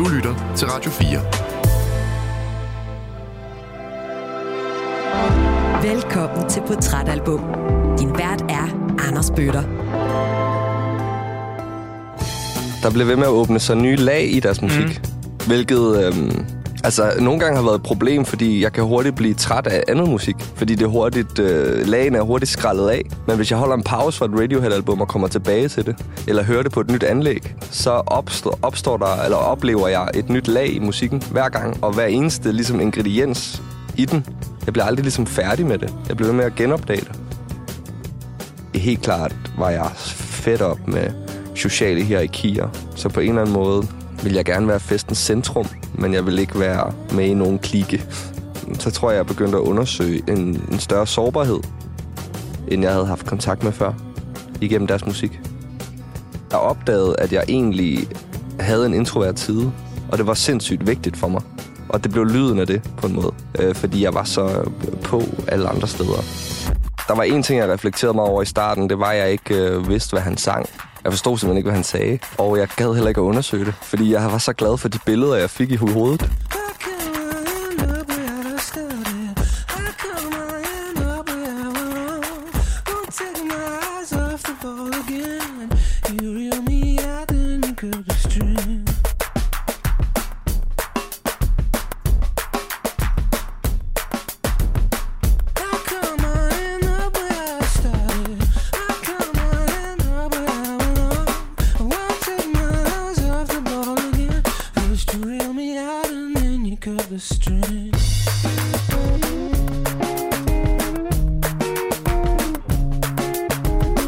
Du lytter til Radio 4. Velkommen til Portrætalbum. Din vært er Anders Bøtter. Der blev ved med at åbne sig nye lag i deres musik, mm. hvilket øhm, altså nogle gange har været et problem, fordi jeg kan hurtigt blive træt af andet musik, fordi det er hurtigt, øh, lagen er hurtigt skrællet af. Men hvis jeg holder en pause fra et Radiohead-album og kommer tilbage til det, eller hører det på et nyt anlæg, så opstår, opstår der, eller oplever jeg et nyt lag i musikken hver gang, og hver eneste ligesom ingrediens i den. Jeg bliver aldrig ligesom færdig med det. Jeg bliver ved med at genopdage det. Helt klart var jeg fedt op med sociale hierarkier, så på en eller anden måde vil jeg gerne være festens centrum, men jeg vil ikke være med i nogen klike. Så tror jeg, jeg begyndte at undersøge en, en større sårbarhed, end jeg havde haft kontakt med før, igennem deres musik. Jeg opdagede, at jeg egentlig havde en introvert side, og det var sindssygt vigtigt for mig. Og det blev lyden af det, på en måde, øh, fordi jeg var så øh, på alle andre steder. Der var en ting, jeg reflekterede mig over i starten, det var, at jeg ikke øh, vidste, hvad han sang. Jeg forstod simpelthen ikke, hvad han sagde. Og jeg gad heller ikke at undersøge det, fordi jeg var så glad for de billeder, jeg fik i hovedet.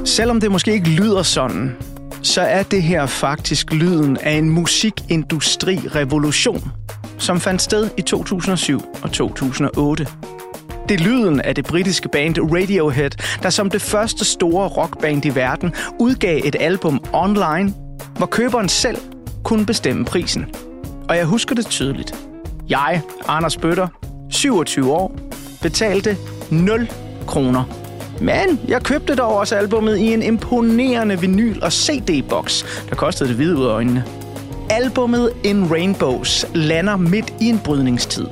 Selvom det måske ikke lyder sådan, så er det her faktisk lyden af en musikindustri-revolution, som fandt sted i 2007 og 2008. Det er lyden af det britiske band Radiohead, der som det første store rockband i verden udgav et album online, hvor køberen selv kunne bestemme prisen. Og jeg husker det tydeligt. Jeg, Anders Bøtter, 27 år, betalte 0 kroner men jeg købte dog også albummet i en imponerende vinyl- og CD-boks, der kostede det hvide ud af øjnene. Albummet In Rainbows lander midt i en brydningstid.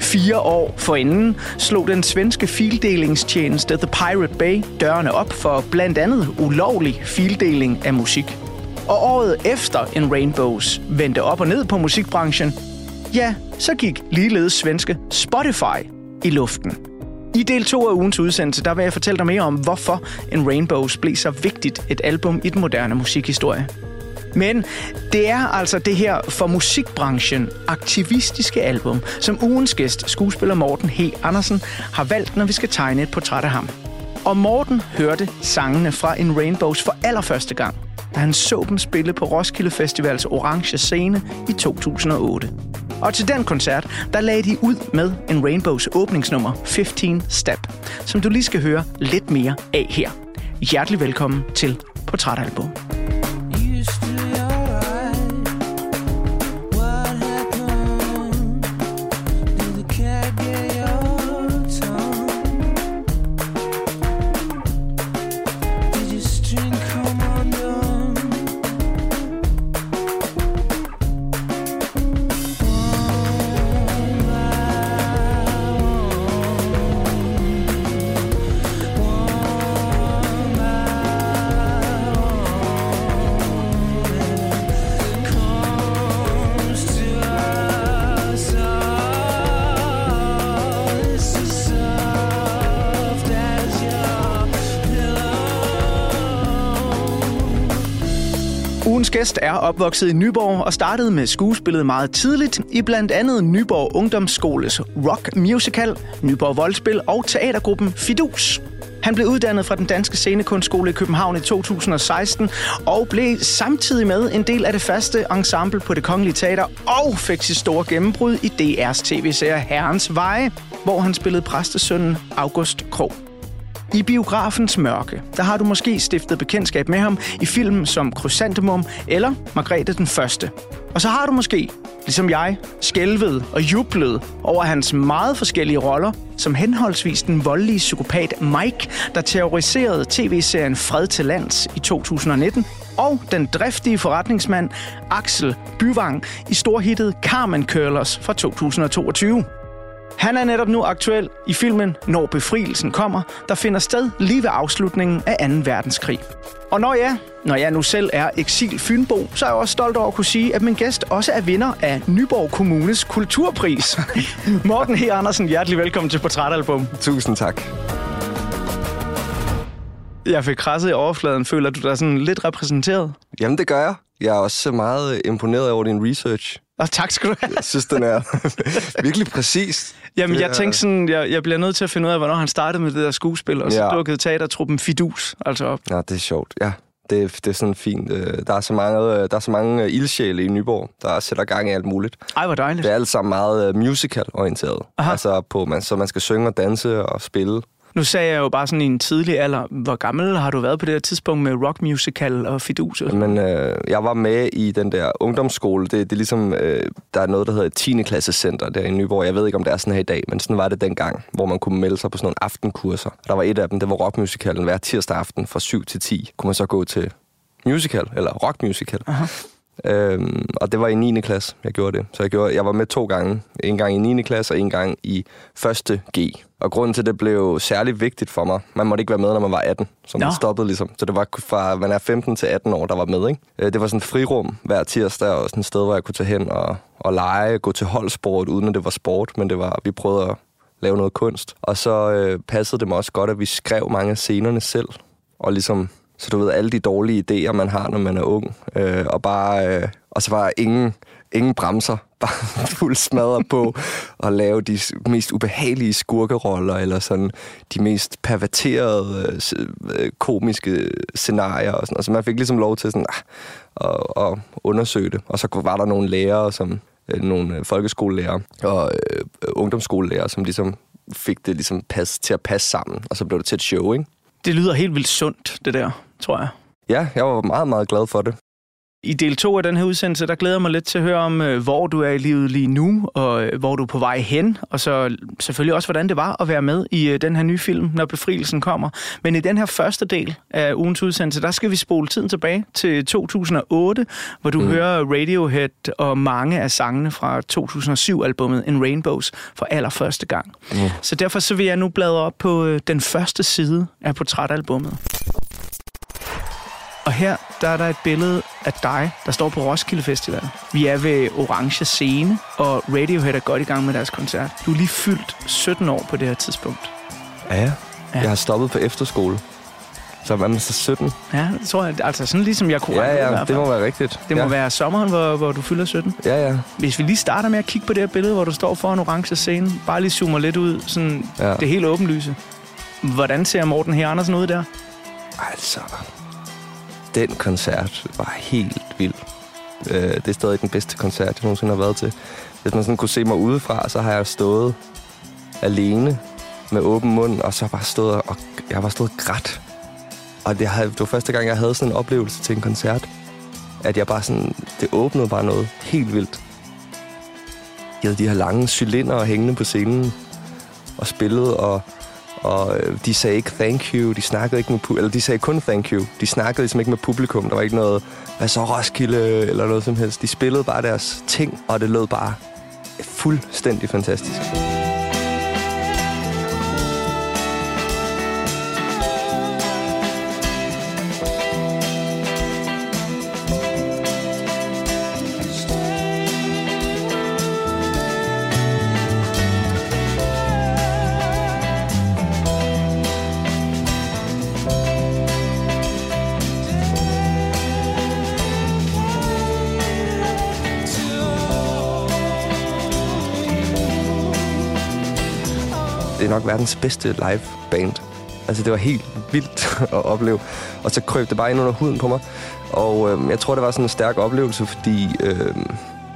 Fire år forinden slog den svenske fildelingstjeneste The Pirate Bay dørene op for blandt andet ulovlig fildeling af musik. Og året efter In Rainbows vendte op og ned på musikbranchen, ja, så gik ligeledes svenske Spotify i luften. I del 2 af ugens udsendelse, der vil jeg fortælle dig mere om, hvorfor en Rainbows blev så vigtigt et album i den moderne musikhistorie. Men det er altså det her for musikbranchen aktivistiske album, som ugens gæst, skuespiller Morten H. Andersen, har valgt, når vi skal tegne et portræt af ham. Og Morten hørte sangene fra en Rainbows for allerførste gang, da han så dem spille på Roskilde Festivals orange scene i 2008. Og til den koncert, der lagde de ud med en Rainbows åbningsnummer 15 Step, som du lige skal høre lidt mere af her. Hjertelig velkommen til Portrætalbum. Gæst er opvokset i Nyborg og startede med skuespillet meget tidligt i blandt andet Nyborg Ungdomsskoles rock musical, Nyborg Voldspil og teatergruppen Fidus. Han blev uddannet fra den danske scenekunstskole i København i 2016 og blev samtidig med en del af det faste ensemble på det Kongelige Teater og fik sit store gennembrud i DR's tv-serie Herrens Veje, hvor han spillede præstesønnen August Krog. I biografens mørke, der har du måske stiftet bekendtskab med ham i film som Chrysanthemum eller Margrethe den Første. Og så har du måske ligesom jeg, skælvet og jublet over hans meget forskellige roller, som henholdsvis den voldelige psykopat Mike, der terroriserede tv-serien Fred til Lands i 2019, og den driftige forretningsmand Axel Byvang i storhittet Carmen Curlers fra 2022. Han er netop nu aktuel i filmen Når befrielsen kommer, der finder sted lige ved afslutningen af 2. verdenskrig. Og når jeg, når jeg nu selv er eksil Fynbo, så er jeg også stolt over at kunne sige, at min gæst også er vinder af Nyborg Kommunes Kulturpris. Morten H. Andersen, hjertelig velkommen til Portrætalbum. Tusind tak. Jeg fik krasset i overfladen. Føler du dig sådan lidt repræsenteret? Jamen, det gør jeg. Jeg er også meget imponeret over din research. Og tak skal du have. Jeg synes, den er virkelig præcis. Jamen, jeg tænkte sådan, jeg, jeg bliver nødt til at finde ud af, hvornår han startede med det der skuespil, og så Ja. dukkede teatertruppen Fidus altså op. Ja, det er sjovt. Ja, det, er- det er sådan fint. Øh, Der er så mange, øh, der er så mange øh, ildsjæle i Nyborg, der sætter gang i alt muligt. Ej, hvor dejligt. Det er alt sammen meget musical-orienteret. Aha. Altså, på, man, så man skal synge og danse og spille. Nu sagde jeg jo bare sådan i en tidlig alder, hvor gammel har du været på det her tidspunkt med rock musical og Fidus? og? Men øh, jeg var med i den der ungdomsskole. Det, det er ligesom, øh, der er noget, der hedder et 10. klassecenter der i Nyborg. Jeg ved ikke, om det er sådan her i dag, men sådan var det dengang, hvor man kunne melde sig på sådan nogle aftenkurser. Der var et af dem, det var rockmusicalen hver tirsdag aften fra 7 til 10. Kunne man så gå til musical, eller rockmusical. Aha. Øhm, og det var i 9. klasse, jeg gjorde det. Så jeg, gjorde, jeg var med to gange. En gang i 9. klasse og en gang i 1. G. Og grunden til, at det blev særlig vigtigt for mig, man måtte ikke være med, når man var 18. Så man Nå. stoppede ligesom. Så det var fra, man er 15 til 18 år, der var med. Ikke? Øh, Det var sådan et frirum hver tirsdag, og sådan et sted, hvor jeg kunne tage hen og, og lege, gå til holdsport, uden at det var sport, men det var, vi prøvede at lave noget kunst. Og så øh, passede det mig også godt, at vi skrev mange af scenerne selv. Og ligesom, så du ved, alle de dårlige idéer, man har, når man er ung. Øh, og bare, øh, og så var ingen, ingen bremser, bare fuld smadret på at lave de mest ubehagelige skurkeroller, eller sådan de mest perverterede øh, øh komiske scenarier. Og sådan. Altså man fik ligesom lov til sådan, ah, at, at undersøge det. Og så var der nogle lærere, som øh, nogle øh, folkeskolelærere folkeskolelærer og øh, ungdomsskolelærer, som ligesom fik det ligesom pas, til at passe sammen, og så blev det til et show, ikke? Det lyder helt vildt sundt, det der, tror jeg. Ja, jeg var meget, meget glad for det. I del 2 af den her udsendelse, der glæder jeg mig lidt til at høre om, øh, hvor du er i livet lige nu, og øh, hvor du er på vej hen, og så selvfølgelig også, hvordan det var at være med i øh, den her nye film, når befrielsen kommer. Men i den her første del af ugens udsendelse, der skal vi spole tiden tilbage til 2008, hvor du mm. hører Radiohead og mange af sangene fra 2007-albummet In Rainbows for allerførste gang. Mm. Så derfor så vil jeg nu bladre op på den første side af portrætalbummet. Og her der er der et billede af dig, der står på Roskilde Festival. Vi er ved Orange Scene, og Radiohead er godt i gang med deres koncert. Du er lige fyldt 17 år på det her tidspunkt. Ja, ja. Jeg har stoppet på efterskole. Så var man så 17. Ja, det tror jeg. Altså sådan ligesom jeg kunne Ja, ja, det må være rigtigt. det må ja. være sommeren, hvor, hvor du fylder 17. Ja, ja. Hvis vi lige starter med at kigge på det her billede, hvor du står foran Orange Scene, bare lige zoomer lidt ud, sådan Ja. det helt åbenlyse. Hvordan ser Morten her Andersen ud der? Altså, den koncert var helt vild. Øh, det er stadig den bedste koncert, jeg nogensinde har været til. Hvis man sådan kunne se mig udefra, så har jeg stået alene med åben mund, og så bare stået og jeg var stået og grædt. Og det, havde, det var første gang, jeg havde sådan en oplevelse til en koncert. At jeg bare sådan, det åbnede bare noget helt vildt. Jeg havde de her lange cylinder hængende på scenen og spillede, og og øh, de sagde ikke thank you, de snakkede ikke med eller de sagde kun thank you. De snakkede ligesom ikke med publikum. Der var ikke noget, hvad så Roskilde, eller noget som helst. De spillede bare deres ting, og det lød bare fuldstændig fantastisk. Nok verdens bedste live band. Altså, det var helt vildt at opleve. Og så krøb det bare ind under huden på mig. Og øh, jeg tror, det var sådan en stærk oplevelse, fordi øh,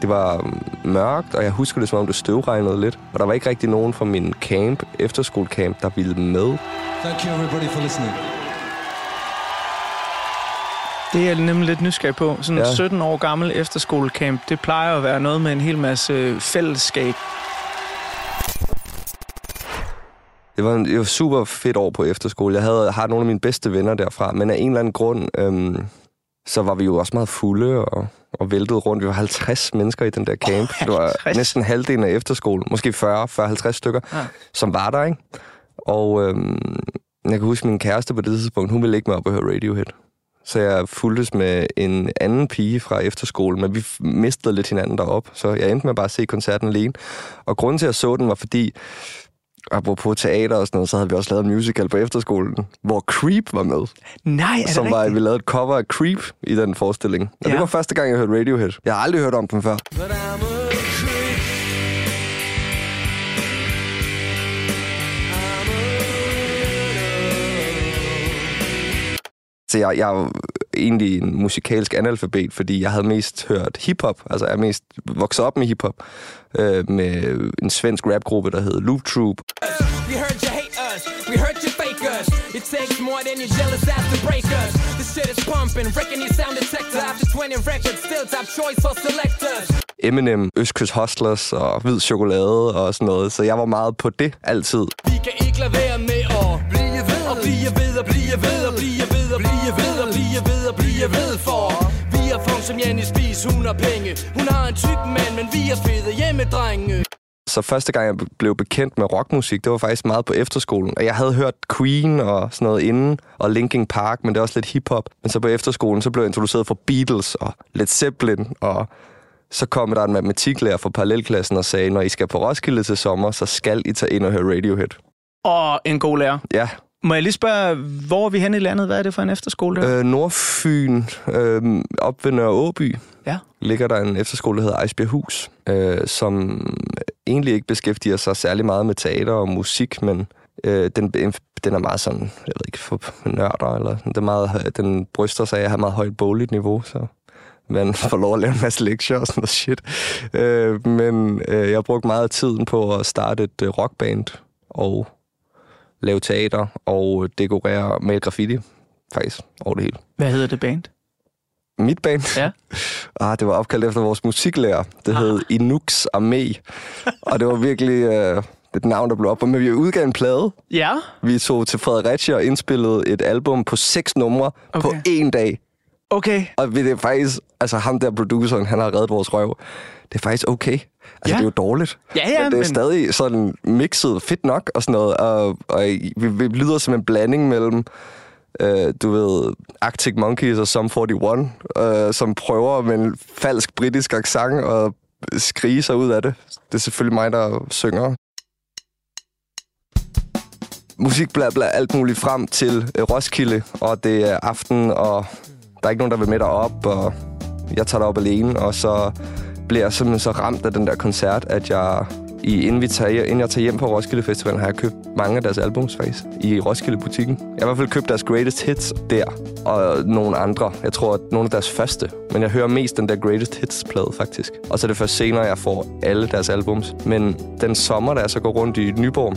det var mørkt, og jeg husker det, som om det støvregnede lidt. Og der var ikke rigtig nogen fra min camp, efterskolecamp, der ville med. Thank you, everybody, for listening. Det er jeg nemlig lidt nysgerrig på. Sådan en Ja. 17 år gammel efterskolecamp, det plejer at være noget med en hel masse fællesskab. Det var, en, det var super fedt år på efterskole. Jeg havde, har nogle af mine bedste venner derfra, men af en eller anden grund, øhm, så var vi jo også meget fulde og, og væltede rundt. Vi var 50 mennesker i den der camp. Det var 50? næsten halvdelen af efterskolen, måske 40-50 stykker, Ja. ja. som var der, ikke? Og øhm, jeg kan huske, min kæreste på det tidspunkt, hun ville ikke med op og høre Radiohead. Så jeg fuldtes med en anden pige fra efterskolen, men vi mistede lidt hinanden derop, så jeg endte med bare at se koncerten alene. Og grunden til, at jeg så den, var fordi, apropos teater og sådan noget, så havde vi også lavet en musical på efterskolen, hvor Creep var med. Nej, er det som var, rigtigt? vi lavede et cover af Creep i den forestilling. Og Ja. det var første gang, jeg hørte Radiohead. Jeg har aldrig hørt om dem før. Så jeg, jeg egentlig en musikalsk analfabet, fordi jeg havde mest hørt hiphop. Altså jeg er mest vokset op med hiphop. Øh, med en svensk rapgruppe, der hed Loop Troop. We heard you hate us, we heard you fake us. It takes more than your jealous ass to break us. The shit is pumping, wrecking your sound detector. After 20 records, still top choice for selectors. Eminem, Østkyst Hustlers og Hvid Chokolade og sådan noget. Så jeg var meget på det altid. Vi kan ikke lade være med at blive ved og blive ved og blive ved og blive ved og blive ved blive ved for vi er funk som Jenny Spis, hun har penge Hun har en tyk mand, men vi er fede hjemmedrenge Så første gang, jeg blev bekendt med rockmusik, det var faktisk meget på efterskolen. Og jeg havde hørt Queen og sådan noget inden, og Linkin Park, men det er også lidt hiphop. Men så på efterskolen, så blev jeg introduceret for Beatles og Led Zeppelin, og så kom der en matematiklærer fra parallelklassen og sagde, når I skal på Roskilde til sommer, så skal I tage ind og høre Radiohead. Og en god lærer. Ja, Må jeg lige spørge, hvor er vi henne i landet? Hvad er det for en efterskole der? øh, Nordfyn, øh, op ved Nørre Åby, Ja. ligger der en efterskole, der hedder Ejsbjerghus, øh, som egentlig ikke beskæftiger sig særlig meget med teater og musik, men øh, den, den er meget sådan, jeg ved ikke, for nørder, eller den, er meget, den bryster sig af at have meget højt bogligt niveau, så man får lov at lave en masse lektier og sådan noget shit. Øh, men øh, jeg har brugt meget tiden på at starte et øh, rockband og lave teater og dekorere, male graffiti, faktisk, over det hele. Hvad hedder det band? Mit band? Ja. Ah, det var opkaldt efter vores musiklærer. Det hed Inux Armé. og det var virkelig øh, et navn, der blev op. Men vi udgav en plade. Ja. Vi tog til Fredericia og indspillede et album på seks numre okay. på én dag. Okay. Og det er faktisk, altså ham der produceren, han har reddet vores røv. Det er faktisk okay. Altså, Ja. det er jo dårligt. Ja, ja, men det er men- stadig sådan mixet fedt nok og sådan noget. Og, og vi, vi lyder som en blanding mellem, øh, du ved, Arctic Monkeys og Sum 41, øh, som prøver med en falsk britisk accent og skrige sig ud af det. Det er selvfølgelig mig, der synger. Musik bla bla alt muligt frem til øh, Roskilde, og det er aften, og der er ikke nogen, der vil med derop, og jeg tager derop alene, og så bliver jeg simpelthen så ramt af den der koncert, at jeg, i, inden, vi tager, inden jeg tager hjem på Roskilde Festival, har jeg købt mange af deres albums faktisk i Roskilde-butikken. Jeg har i hvert fald købt deres greatest hits der, og nogle andre. Jeg tror, at nogle af deres første. Men jeg hører mest den der greatest hits-plade faktisk. Og så er det først senere, jeg får alle deres albums. Men den sommer, da jeg så går rundt i Nyborg,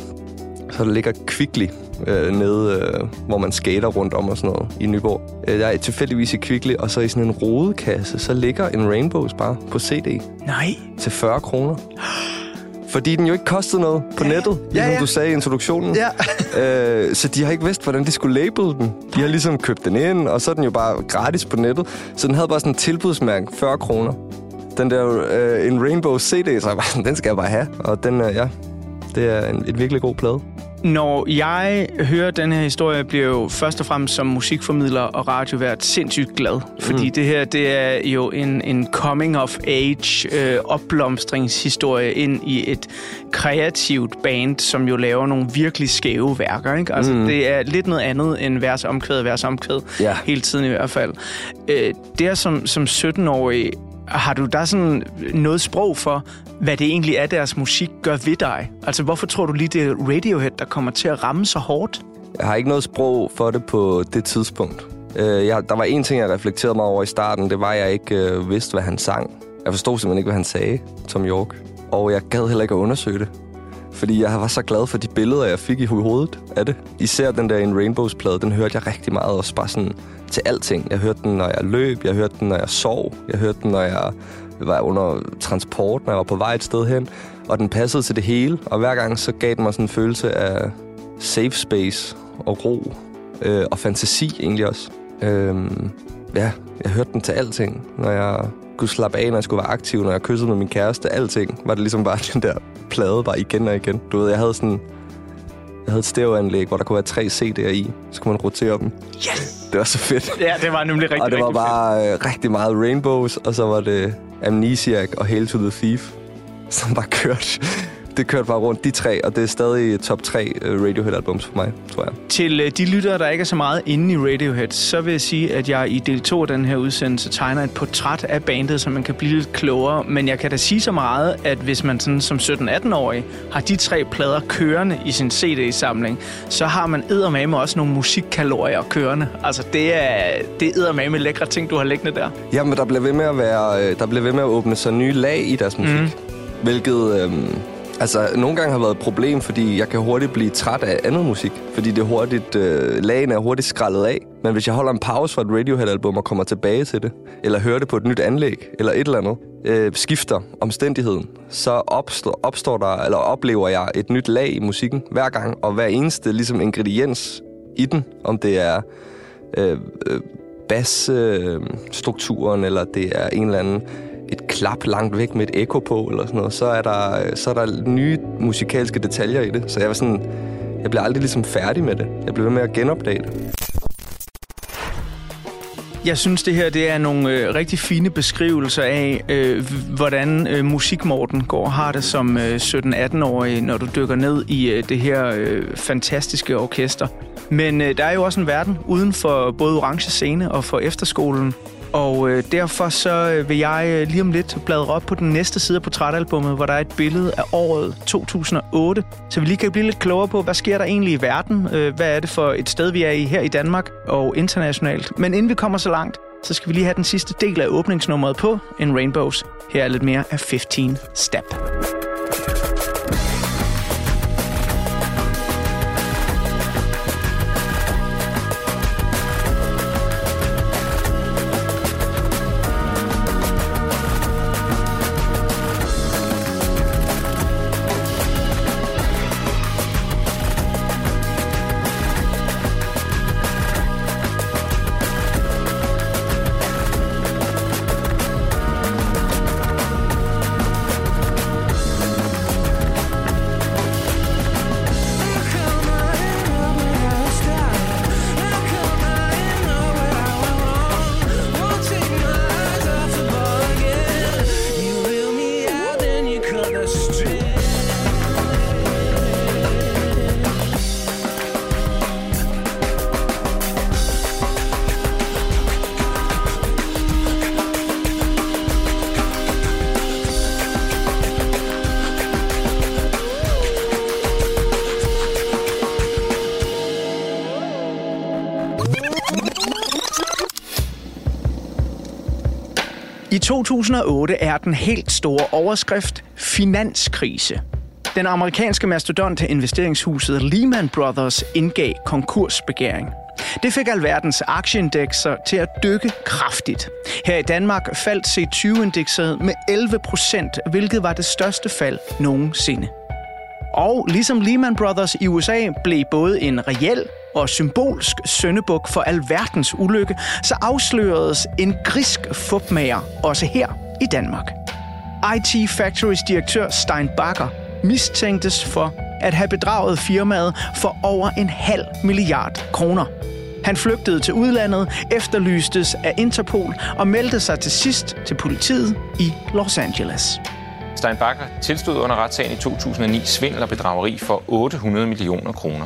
så der ligger Kvickly øh, nede, øh, hvor man skater rundt om og sådan noget i Nyborg. Øh, jeg er tilfældigvis i Kvickly, og så i sådan en rodekasse, så ligger en Rainbows bare på CD Nej. til 40 kroner. Fordi den jo ikke kostede noget på nettet, Ja, ligesom ja. du sagde i introduktionen. Ja. øh, så de har ikke vidst, hvordan de skulle label den. De har ligesom købt den ind, og så er den jo bare gratis på nettet. Så den havde bare sådan en tilbudsmærke, 40 kroner. Den der, øh, en Rainbow CD, så jeg bare, den skal jeg bare have. Og den, øh, ja, det er en, et virkelig god plade. Når jeg hører den her historie, bliver jeg jo først og fremmest som musikformidler og radiovært sindssygt glad. Fordi det her, det er jo en, en coming-of-age øh, opblomstringshistorie ind i et kreativt band, som jo laver nogle virkelig skæve værker. Ikke? Altså, mm. Det er lidt noget andet end vers omkvæd, vers omkvæd. Ja. Hele tiden i hvert fald. Øh, der som, som 17-årig, har du der sådan noget sprog for, hvad det egentlig er, deres musik gør ved dig? Altså, hvorfor tror du lige, det er Radiohead, der kommer til at ramme så hårdt? Jeg har ikke noget sprog for det på det tidspunkt. Øh, jeg, der var en ting, jeg reflekterede mig over i starten. Det var, at jeg ikke øh, vidste, hvad han sang. Jeg forstod simpelthen ikke, hvad han sagde, Tom York. Og jeg gad heller ikke at undersøge det. Fordi jeg var så glad for de billeder, jeg fik i hovedet af det. Især den der en Rainbows-plade, den hørte jeg rigtig meget også bare sådan til alting. Jeg hørte den, når jeg løb, jeg hørte den, når jeg sov, jeg hørte den, når jeg var under transport, når jeg var på vej et sted hen. Og den passede til det hele, og hver gang så gav den mig sådan en følelse af safe space og ro øh, og fantasi egentlig også. Øh, ja, jeg hørte den til alting, når jeg kunne slappe af, når jeg skulle være aktiv, når jeg kyssede med min kæreste, alting, var det ligesom bare den der plade bare igen og igen. Du ved, jeg havde sådan... Jeg havde et stereoanlæg, hvor der kunne være tre CD'er i. Så kunne man rotere dem. Yes! Det var så fedt. Ja, det var nemlig rigtig, Og det var bare øh, rigtig meget Rainbows, og så var det Amnesiac og Hail to the Thief, som bare kørte. Det kørte bare rundt, de tre, og det er stadig top tre øh, Radiohead-albums for mig, tror jeg. Til øh, de lyttere, der ikke er så meget inde i Radiohead, så vil jeg sige, at jeg i del 2 af den her udsendelse tegner et portræt af bandet, så man kan blive lidt klogere. Men jeg kan da sige så meget, at hvis man sådan som 17-18-årig har de tre plader kørende i sin CD-samling, så har man eddermame også nogle musikkalorier kørende. Altså det er, det er eddermame lækre ting, du har liggende der. Jamen, der bliver ved med at være, øh, der bliver ved med at åbne sig nye lag i deres musik. Mm. Hvilket, øhm, altså, nogle gange har været et problem, fordi jeg kan hurtigt blive træt af andet musik. Fordi det hurtigt, øh, lagene er hurtigt skrællet af. Men hvis jeg holder en pause fra et Radiohead-album og kommer tilbage til det, eller hører det på et nyt anlæg, eller et eller andet, øh, skifter omstændigheden, så opstår, opstår der, eller oplever jeg et nyt lag i musikken hver gang, og hver eneste ligesom ingrediens i den, om det er øh, øh, bassstrukturen, eller det er en eller anden et klap langt væk med et ekko på, eller sådan noget, så er der, så er der nye musikalske detaljer i det. Så jeg var sådan, jeg bliver aldrig ligesom færdig med det. Jeg bliver ved med at genopdage det. Jeg synes, det her det er nogle øh, rigtig fine beskrivelser af, øh, hvordan øh, musikmorten går og har det som øh, 17-18-årig, når du dykker ned i øh, det her øh, fantastiske orkester. Men øh, der er jo også en verden uden for både Orange Scene og for efterskolen. Og øh, derfor så øh, vil jeg øh, lige om lidt bladre op på den næste side af portrætalbummet, hvor der er et billede af året 2008. Så vi lige kan blive lidt klogere på, hvad sker der egentlig i verden? Øh, hvad er det for et sted, vi er i her i Danmark og internationalt? Men inden vi kommer så langt, så skal vi lige have den sidste del af åbningsnummeret på en Rainbows. Her er lidt mere af 15 Step. 2008 er den helt store overskrift finanskrise. Den amerikanske mastodont investeringshuset Lehman Brothers indgav konkursbegæring. Det fik alverdens aktieindekser til at dykke kraftigt. Her i Danmark faldt C20-indekset med 11 procent, hvilket var det største fald nogensinde. Og ligesom Lehman Brothers i USA blev både en reel og symbolsk søndebuk for alverdens ulykke, så afsløredes en grisk fupmager også her i Danmark. IT Factories direktør Stein Bakker mistænktes for at have bedraget firmaet for over en halv milliard kroner. Han flygtede til udlandet, efterlystes af Interpol og meldte sig til sidst til politiet i Los Angeles. Stein Bakker tilstod under retssagen i 2009 svindel og bedrageri for 800 millioner kroner.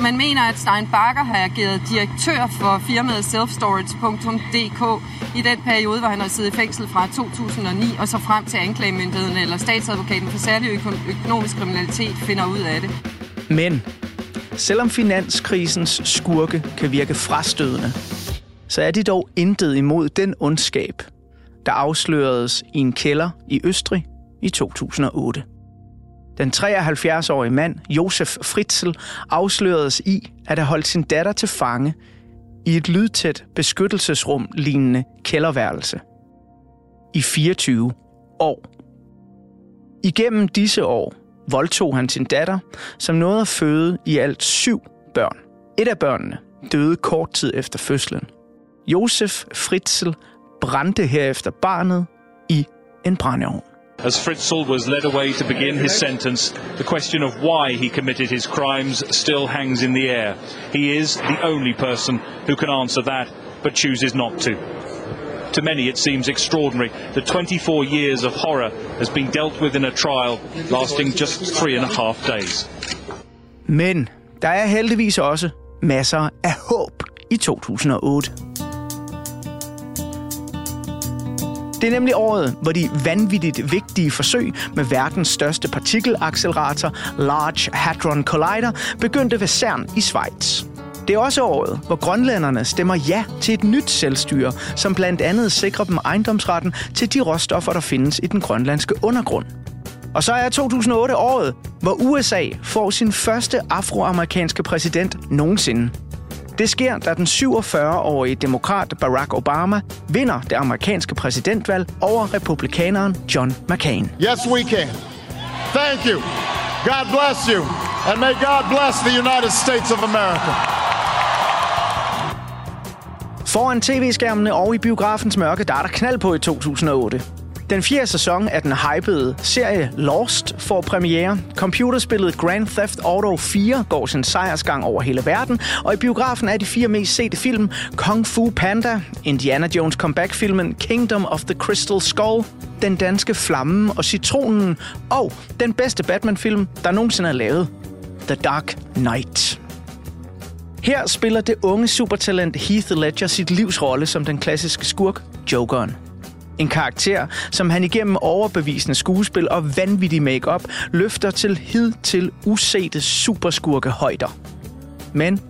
Man mener, at Stein Bakker har ageret direktør for firmaet selfstorage.dk i den periode, hvor han har siddet i fængsel fra 2009 og så frem til anklagemyndigheden eller statsadvokaten for særlig økonomisk kriminalitet finder ud af det. Men selvom finanskrisens skurke kan virke frastødende, så er de dog intet imod den ondskab, der afsløredes i en kælder i Østrig i 2008. Den 73-årige mand, Josef Fritzl, afsløredes i at have holdt sin datter til fange i et lydtæt beskyttelsesrum lignende kælderværelse. I 24 år. Igennem disse år voldtog han sin datter, som nåede at føde i alt syv børn. Et af børnene døde kort tid efter fødslen. Josef Fritzl brændte herefter barnet i en brændeovn. As Fritzl was led away to begin his sentence, the question of why he committed his crimes still hangs in the air. He is the only person who can answer that, but chooses not to. To many, it seems extraordinary that 24 years of horror has been dealt with in a trial lasting just three and a half days. Men der er heldigvis også masser af håb i 2008. Det er nemlig året, hvor de vanvittigt vigtige forsøg med verdens største partikelaccelerator, Large Hadron Collider, begyndte ved CERN i Schweiz. Det er også året, hvor grønlænderne stemmer ja til et nyt selvstyre, som blandt andet sikrer dem ejendomsretten til de råstoffer, der findes i den grønlandske undergrund. Og så er 2008 året, hvor USA får sin første afroamerikanske præsident nogensinde. Det sker, da den 47-årige demokrat Barack Obama vinder det amerikanske præsidentvalg over republikaneren John McCain. Yes, we can. Thank you. God bless you. And may God bless the United States of America. Foran tv-skærmene og i biografens mørke, der er der knald på i 2008. Den fjerde sæson af den hypede serie Lost får premiere. Computerspillet Grand Theft Auto 4 går sin sejrsgang over hele verden, og i biografen er de fire mest sete film Kung Fu Panda, Indiana Jones comeback-filmen Kingdom of the Crystal Skull, Den danske flamme og citronen, og den bedste Batman-film, der nogensinde er lavet, The Dark Knight. Her spiller det unge supertalent Heath Ledger sit livs rolle som den klassiske skurk, Jokeren. En karakter, som han igennem overbevisende skuespil og vanvittig makeup løfter til hid til usete superskurke højder. Men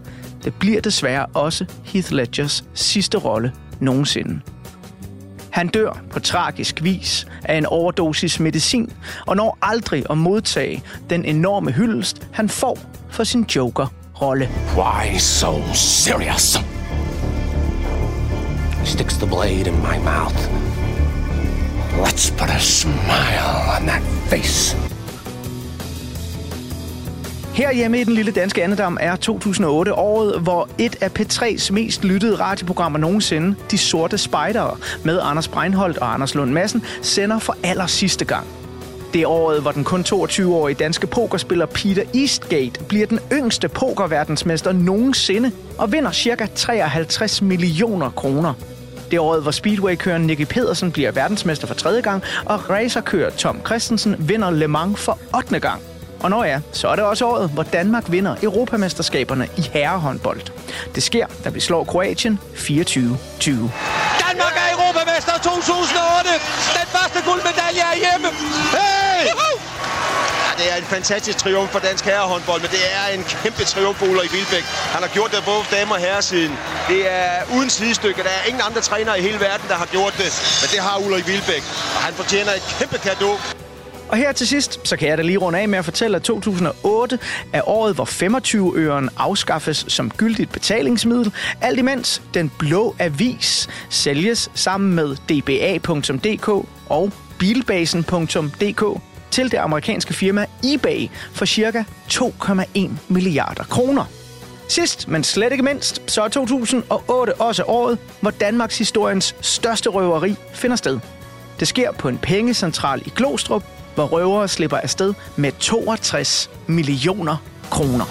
det bliver desværre også Heath Ledgers sidste rolle nogensinde. Han dør på tragisk vis af en overdosis medicin, og når aldrig at modtage den enorme hyldest, han får for sin Joker-rolle. Why so serious? Sticks the blade in my mouth. Let's put a smile on that face. Her hjemme i den lille danske andedam er 2008 året, hvor et af P3's mest lyttede radioprogrammer nogensinde, De Sorte Spejdere, med Anders Breinholt og Anders Lund Madsen, sender for aller sidste gang. Det er året, hvor den kun 22-årige danske pokerspiller Peter Eastgate bliver den yngste pokerverdensmester nogensinde og vinder ca. 53 millioner kroner. Det er året, hvor speedwaykøren Nicky Pedersen bliver verdensmester for tredje gang, og racerkører Tom Christensen vinder Le Mans for 8. gang. Og når ja, så er det også året, hvor Danmark vinder Europamesterskaberne i herrehåndbold. Det sker, da vi slår Kroatien 24-20. Danmark er Europamester 2008. Den første guldmedalje er hjemme. Hey! Det er en fantastisk triumf for dansk herrehåndbold, men det er en kæmpe triumf for Ulrik Vilbæk. Han har gjort det både damer og herresiden. Det er uden sidestykke. Der er ingen andre trænere i hele verden, der har gjort det, men det har Ulrik Vilbæk. Og han fortjener et kæmpe kado. Og her til sidst, så kan jeg da lige runde af med at fortælle, at 2008 er året, hvor 25-øren afskaffes som gyldigt betalingsmiddel, alt imens den blå avis sælges sammen med dba.dk og bilbasen.dk til det amerikanske firma eBay for ca. 2,1 milliarder kroner. Sidst, men slet ikke mindst, så er 2008 også året, hvor Danmarks historiens største røveri finder sted. Det sker på en pengecentral i Glostrup, hvor røvere slipper afsted med 62 millioner kroner.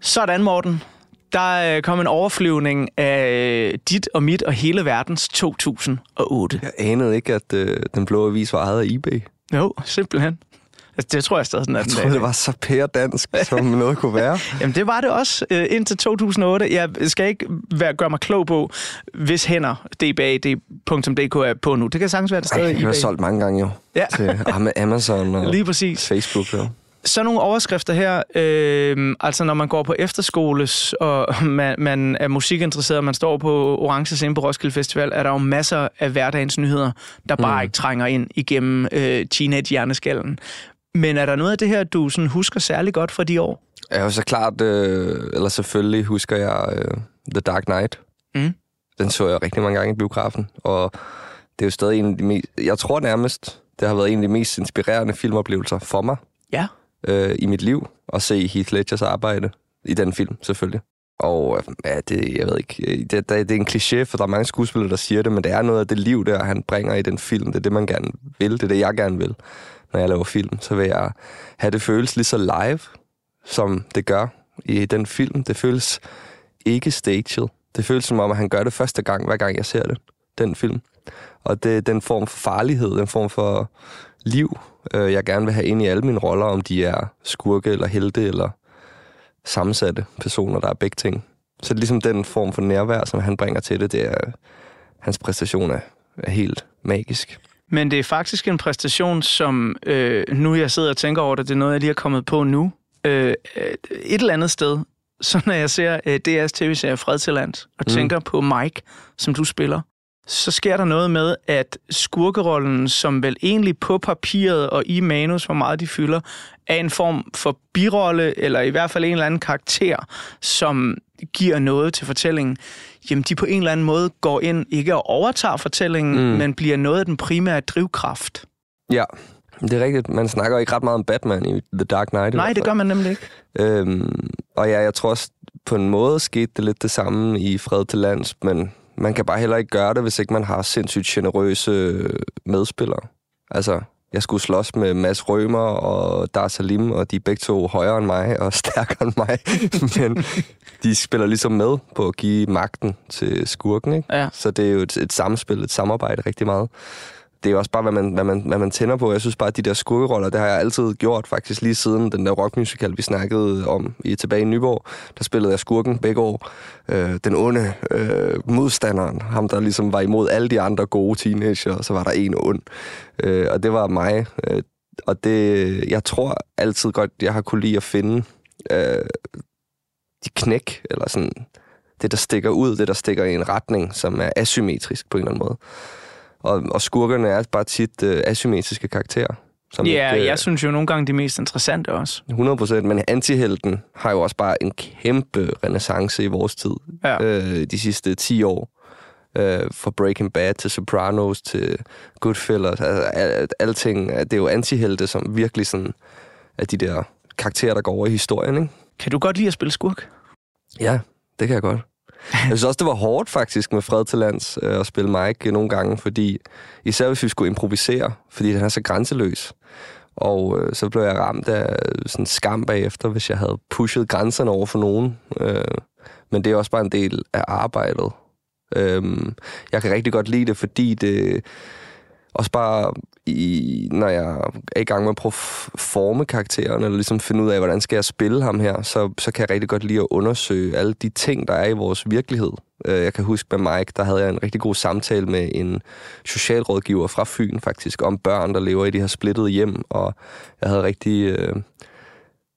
Sådan, Morten. Der kom en overflyvning af dit og mit og hele verdens 2008. Jeg anede ikke, at øh, den blå avis var ejet af eBay. Jo, simpelthen. Altså, det tror jeg stadig sådan, at Jeg troede, det var så pæredansk, som noget kunne være. Jamen, det var det også øh, indtil 2008. Jeg skal ikke være, gøre mig klog på, hvis hænder dba.dk er på nu. Det kan sagtens være, det stadig Ej, er jeg har eBay. solgt mange gange jo. Ja. Til Am- Amazon og Lige præcis. Facebook. Jo. Så nogle overskrifter her, øh, altså når man går på efterskoles, og man, man er musikinteresseret, og man står på Orange Scene på Roskilde Festival, er der jo masser af hverdagens nyheder, der bare mm. ikke trænger ind igennem øh, teenage-hjerneskallen. Men er der noget af det her, du sådan husker særlig godt fra de år? Ja, så klart, øh, eller selvfølgelig husker jeg øh, The Dark Knight. Mm. Den så jeg rigtig mange gange i biografen, og det er jo stadig en af de mest... Jeg tror nærmest, det har været en af de mest inspirerende filmoplevelser for mig Ja øh, i mit liv, at se Heath Ledgers arbejde i den film, selvfølgelig. Og ja, det, jeg ved ikke, øh, det, det, det er en kliché, for der er mange skuespillere, der siger det, men det er noget af det liv, der han bringer i den film. Det er det, man gerne vil. Det er det, jeg gerne vil, når jeg laver film. Så vil jeg have det føles lige så live, som det gør i den film. Det føles ikke staged. Det føles som om, at han gør det første gang, hver gang jeg ser det, den film. Og det den form for farlighed, den form for liv, øh, jeg gerne vil have ind i alle mine roller, om de er skurke eller helte eller sammensatte personer, der er begge ting. Så det er ligesom den form for nærvær, som han bringer til det, det er, hans præstation er, er helt magisk. Men det er faktisk en præstation, som øh, nu jeg sidder og tænker over det, det er noget, jeg lige har kommet på nu. Øh, et eller andet sted, så når jeg ser øh, DR's tv-serie Fred til Land, og Mm. tænker på Mike, som du spiller, så sker der noget med, at skurkerollen, som vel egentlig på papiret og i manus, hvor meget de fylder, er en form for birolle, eller i hvert fald en eller anden karakter, som giver noget til fortællingen, jamen de på en eller anden måde går ind, ikke og overtager fortællingen, mm. Men bliver noget af den primære drivkraft. Ja, det er rigtigt. Man snakker ikke ret meget om Batman i The Dark Knight. Nej, det gør man nemlig ikke. Øhm, og ja, jeg tror også, på en måde skete det lidt det samme i Fred til Lands, men man kan bare heller ikke gøre det, hvis ikke man har sindssygt generøse medspillere. Altså, jeg skulle slås med Mads Rømer og Dar Salim, og de er begge to højere end mig og stærkere end mig. Men de spiller ligesom med på at give magten til skurken, ikke? Ja. Så det er jo et, et samspil, et samarbejde rigtig meget. Det er også bare, hvad man, hvad, man, hvad man tænder på. Jeg synes bare, at de der skurkeroller, det har jeg altid gjort faktisk lige siden den der rockmusical, vi snakkede om i tilbage i Nyborg. Der spillede jeg skurken begge år. Øh, den onde øh, modstanderen, ham der ligesom var imod alle de andre gode teenager, og så var der en ond. Øh, og det var mig. Øh, og det, jeg tror altid godt, jeg har kunne lide at finde øh, de knæk, eller sådan det, der stikker ud, det, der stikker i en retning, som er asymmetrisk på en eller anden måde. Og, og skurkerne er bare tit øh, asymmetriske karakterer. Som Ja, ikke, øh, jeg synes jo nogle gange de mest interessante også. 100 procent, men antihelten har jo også bare en kæmpe renaissance i vores tid. Ja. Øh, de sidste 10 år. Øh, fra Breaking Bad til Sopranos til Goodfellas. Altså, al- alting. Det er jo antihelte, som virkelig sådan er de der karakterer, der går over i historien, ikke? Kan du godt lide at spille skurk? Ja, det kan jeg godt. Jeg synes også, det var hårdt faktisk med Fred til lands øh, at spille Mike nogle gange, fordi især hvis vi skulle improvisere, fordi den er så grænseløs. Og øh, så blev jeg ramt af sådan skam bagefter, hvis jeg havde pushet grænserne over for nogen. Øh, men det er også bare en del af arbejdet. Øh, jeg kan rigtig godt lide det, fordi det også bare, i, når jeg er i gang med at prøve at forme karakteren, eller ligesom finde ud af, hvordan skal jeg spille ham her, så, så kan jeg rigtig godt lide at undersøge alle de ting, der er i vores virkelighed. Øh, jeg kan huske med Mike, der havde jeg en rigtig god samtale med en socialrådgiver fra Fyn faktisk, om børn, der lever i de her splittede hjem, og jeg havde rigtig... Øh,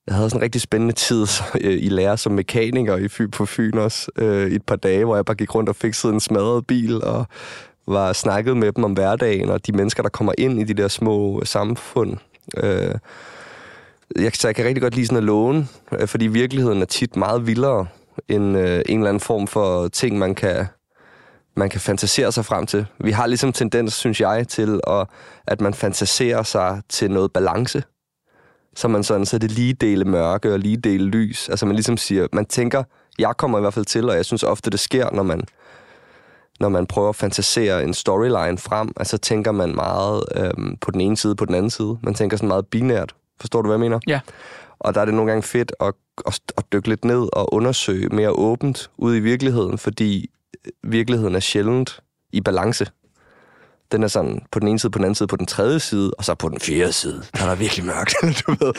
jeg havde sådan en rigtig spændende tid øh, i lære som mekaniker i Fyn på Fyn også, øh, et par dage, hvor jeg bare gik rundt og fikset en smadret bil, og var snakket med dem om hverdagen, og de mennesker, der kommer ind i de der små samfund. Øh, jeg, så jeg kan rigtig godt lide sådan at låne, øh, fordi virkeligheden er tit meget vildere end øh, en eller anden form for ting, man kan, man kan fantasere sig frem til. Vi har ligesom tendens, synes jeg, til, at, at man fantaserer sig til noget balance. Så man sådan, så det lige dele mørke og lige dele lys. Altså man ligesom siger, man tænker, jeg kommer i hvert fald til, og jeg synes ofte, det sker, når man, når man prøver at fantasere en storyline frem, altså tænker man meget øhm, på den ene side, på den anden side. Man tænker sådan meget binært. Forstår du, hvad jeg mener? Ja. Og der er det nogle gange fedt at, at, at dykke lidt ned og undersøge mere åbent ud i virkeligheden, fordi virkeligheden er sjældent i balance. Den er sådan på den ene side, på den anden side, på den tredje side, og så på den fjerde side. Der er der virkelig mørkt, du ved.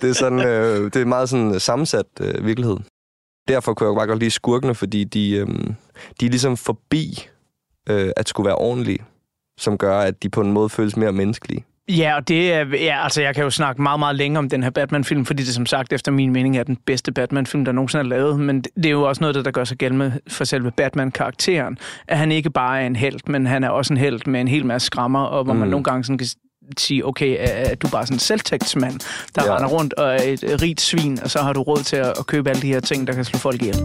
Det er, sådan, øh, det er meget sådan sammensat øh, virkelighed. Derfor kunne jeg bare godt lide skurkene, fordi de, øh, de er ligesom forbi øh, at skulle være ordentlige, som gør, at de på en måde føles mere menneskelige. Ja, og det er, ja, altså jeg kan jo snakke meget, meget længe om den her Batman-film, fordi det som sagt, efter min mening, er den bedste Batman-film, der nogensinde er lavet. Men det, er jo også noget, der gør sig gældende for selve Batman-karakteren. At han ikke bare er en held, men han er også en held med en hel masse skrammer, og hvor mm. man nogle gange sådan kan sige, okay, er du bare sådan en selvtægtsmand, der ja. render rundt og er et rigt svin, og så har du råd til at, at købe alle de her ting, der kan slå folk ihjel.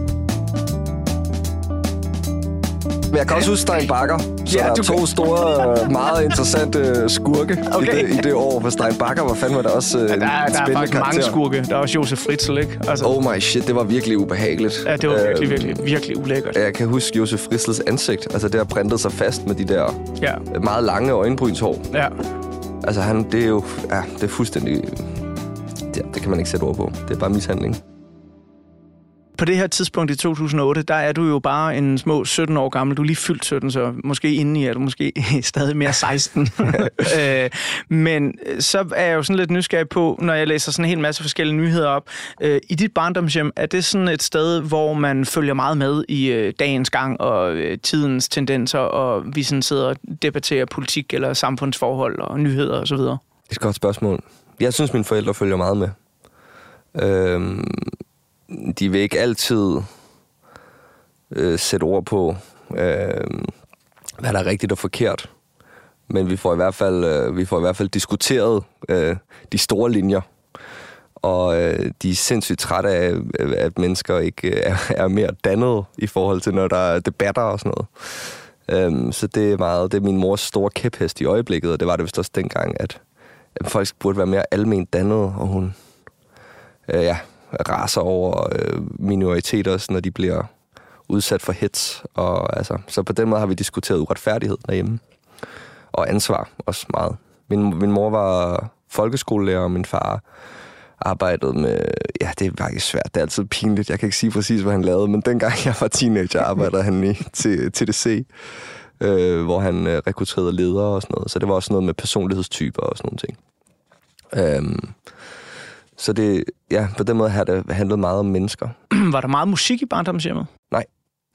Men jeg kan også huske Stein Bakker. Så ja, der er to kan... store, meget interessante skurke okay. i, det, i det år. For Stein Bakker var fandme der også ja, der, en der er faktisk karakter. mange skurke. Der er også Josef Fritzl, ikke? Altså... Oh my shit, det var virkelig ubehageligt. Ja, det var virkelig, øh, virkelig, virkelig ulækkert. Jeg kan huske Josef Fritzls ansigt. Altså, det har printet sig fast med de der ja. meget lange øjenbrynshår. Ja. Altså, han, det er jo ja, det er fuldstændig... Det, det kan man ikke sætte ord på. Det er bare mishandling på det her tidspunkt i 2008, der er du jo bare en små 17 år gammel. Du er lige fyldt 17, så måske inde i er du måske stadig mere 16. øh, men øh, så er jeg jo sådan lidt nysgerrig på, når jeg læser sådan en hel masse forskellige nyheder op. Øh, I dit barndomshjem, er det sådan et sted, hvor man følger meget med i øh, dagens gang og øh, tidens tendenser, og vi sådan sidder og debatterer politik eller samfundsforhold og nyheder osv.? Det er et godt spørgsmål. Jeg synes, mine forældre følger meget med. Øhm, de vil ikke altid øh, sætte ord på, øh, hvad der er rigtigt og forkert. Men vi får i hvert fald, øh, vi får i hvert fald diskuteret øh, de store linjer. Og øh, de er sindssygt trætte af, at mennesker ikke øh, er, mere dannet i forhold til, når der er debatter og sådan noget. Øhm, så det er meget, det er min mors store kæphest i øjeblikket, og det var det vist også dengang, at, at folk burde være mere almen dannet, og hun, øh, ja, raser over øh, minoriteter, når de bliver udsat for hits. Og, altså, så på den måde har vi diskuteret uretfærdighed derhjemme. Og ansvar også meget. Min, min mor var folkeskolelærer, og min far arbejdede med... Ja, det er faktisk svært. Det er altid pinligt. Jeg kan ikke sige præcis, hvad han lavede, men dengang jeg var teenager, arbejdede han i til TDC, øh, hvor han øh, rekrutterede ledere og sådan noget. Så det var også noget med personlighedstyper og sådan nogle ting. Øhm, så det, ja, på den måde har det handlet meget om mennesker. var der meget musik i barndomshjemmet? Nej,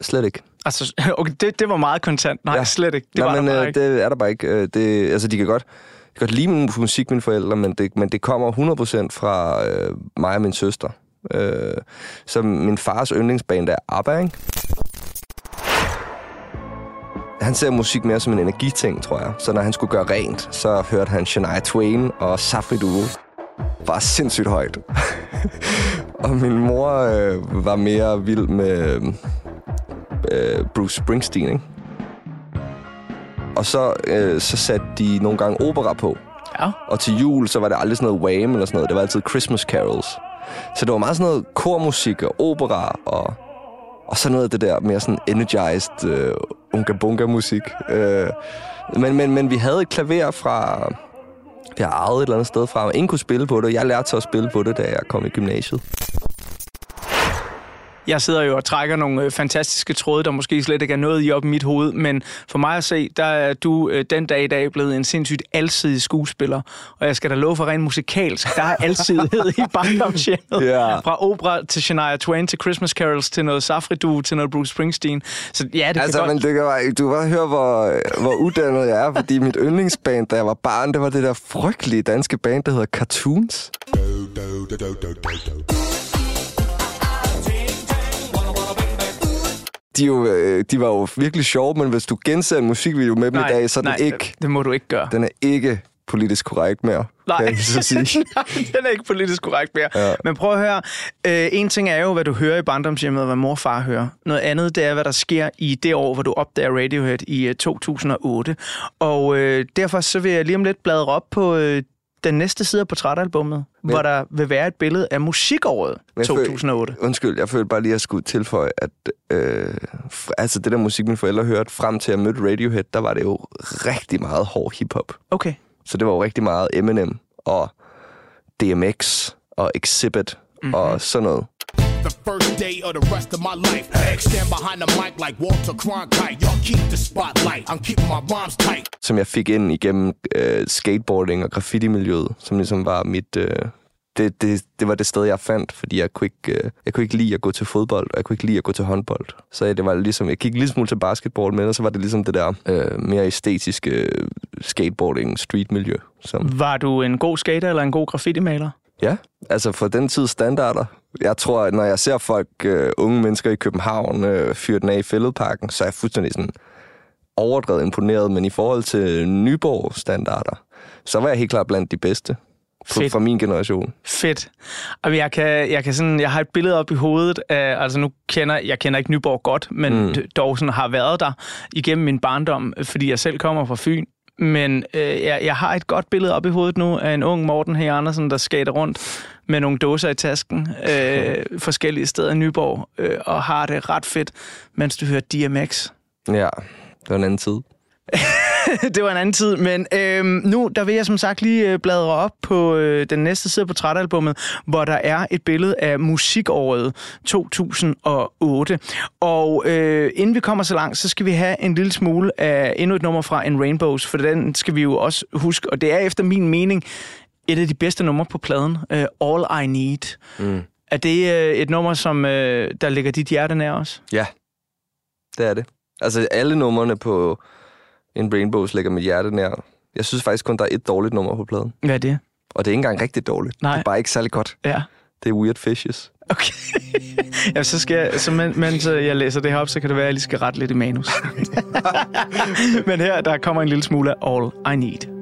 slet ikke. Altså, okay, det, det var meget kontant. Nej, ja. slet ikke. Det Nej, var men der øh, ikke. det er der bare ikke. Øh, det, altså, de kan godt, de kan godt lide min musik, mine forældre, men det, men det kommer 100% fra øh, mig og min søster. Øh, så min fars yndlingsband er ABBA, ikke? Han ser musik mere som en energiting, tror jeg. Så når han skulle gøre rent, så hørte han Shania Twain og Safri Duo var sindssygt højt. og min mor øh, var mere vild med øh, Bruce Springsteen, ikke? Og så, øh, så satte de nogle gange opera på. Ja. Og til jul, så var det aldrig sådan noget Wham eller sådan noget. Det var altid Christmas carols. Så det var meget sådan noget kormusik og opera og, og så noget af det der mere sådan energized øh, unga-bunga-musik. Øh, men, men, men vi havde et klaver fra jeg har arvet et eller andet sted fra, og ingen kunne spille på det. Jeg lærte så at spille på det, da jeg kom i gymnasiet. Jeg sidder jo og trækker nogle øh, fantastiske tråde, der måske slet ikke er noget i op i mit hoved, men for mig at se, der er du øh, den dag i dag blevet en sindssygt alsidig skuespiller, og jeg skal da love for rent musikalsk, der er alsidighed i barndomshjemmet. Ja. Fra opera til Shania Twain, til Christmas Carols, til noget Safri Duo, til noget Bruce Springsteen. Så ja, det altså, kan men godt... det kan bare, du kan bare høre, hvor, hvor uddannet jeg er, fordi mit yndlingsband, da jeg var barn, det var det der frygtelige danske band, der hedder Cartoons. De, jo, øh, de var jo virkelig sjove, men hvis du genser en musikvideo med dem nej, i dag, så er den nej, ikke... det må du ikke gøre. Den er ikke politisk korrekt mere. Nej, kan jeg så sige. nej, den er ikke politisk korrekt mere. Ja. Men prøv at høre. Øh, en ting er jo, hvad du hører i barndomshjemmet, og hvad mor og far hører. Noget andet, det er, hvad der sker i det år, hvor du opdager Radiohead i øh, 2008. Og øh, derfor så vil jeg lige om lidt bladre op på øh, den næste side af portrætalbummet, Men- hvor der vil være et billede af musikåret Men jeg 2008. Føl, undskyld, jeg følte bare lige, at jeg skulle tilføje, at øh, altså det der musik, mine forældre hørte frem til at møde Radiohead, der var det jo rigtig meget hård hiphop. Okay. Så det var jo rigtig meget Eminem og DMX og Exhibit mm-hmm. og sådan noget. The first day of the rest of my life. Stand behind the mic like Walter Cronkite. Y'all keep the spotlight. I'm keeping my rhymes tight. som jeg fik ind igennem øh, skateboarding og graffiti-miljøet, som ligesom var mit... Øh, det, det, det var det sted, jeg fandt, fordi jeg kunne, ikke, øh, jeg kunne ikke lide at gå til fodbold, og jeg kunne ikke lide at gå til håndbold. Så det var ligesom, jeg kiggede lidt smule til basketball, men så var det ligesom det der øh, mere æstetiske, øh, skateboarding, streetmiljø. Som, Var du en god skater eller en god graffiti-maler? Ja, altså for den tids standarder. Jeg tror, at når jeg ser folk, øh, unge mennesker i København, øh, fyre den af i Fælledparken, så er jeg fuldstændig sådan overdrevet imponeret. Men i forhold til Nyborg-standarder, så var jeg helt klart blandt de bedste Fedt. for min generation. Fedt. Og jeg kan, jeg kan sådan, jeg har et billede op i hovedet af, altså nu kender, jeg kender ikke Nyborg godt, men mm. dog sådan har været der igennem min barndom, fordi jeg selv kommer fra Fyn. Men øh, jeg, jeg har et godt billede op i hovedet nu af en ung Morten H. Andersen, der skater rundt med nogle dåser i tasken øh, forskellige steder i Nyborg, øh, og har det ret fedt, mens du hører DMX. Ja, det var en anden tid. det var en anden tid, men øhm, nu der vil jeg som sagt lige øh, bladre op på øh, den næste side på trætalbummet, hvor der er et billede af musikåret 2008. Og øh, inden vi kommer så langt, så skal vi have en lille smule af endnu et nummer fra En Rainbows, for den skal vi jo også huske, og det er efter min mening et af de bedste numre på pladen, øh, All I Need. Mm. Er det øh, et nummer, som øh, der ligger dit hjerte nær os? Ja, det er det. Altså, alle numrene på en Rainbows ligger mit hjerte nær. Jeg synes faktisk kun, der er et dårligt nummer på pladen. Hvad er det? Og det er ikke engang rigtig dårligt. Nej. Det er bare ikke særlig godt. Ja. Det er Weird Fishes. Ja, så skal jeg, så men, mens øh, jeg læser det her op, så kan det være, at jeg lige skal rette lidt i manus. Men her, der kommer en lille smule af All I Need.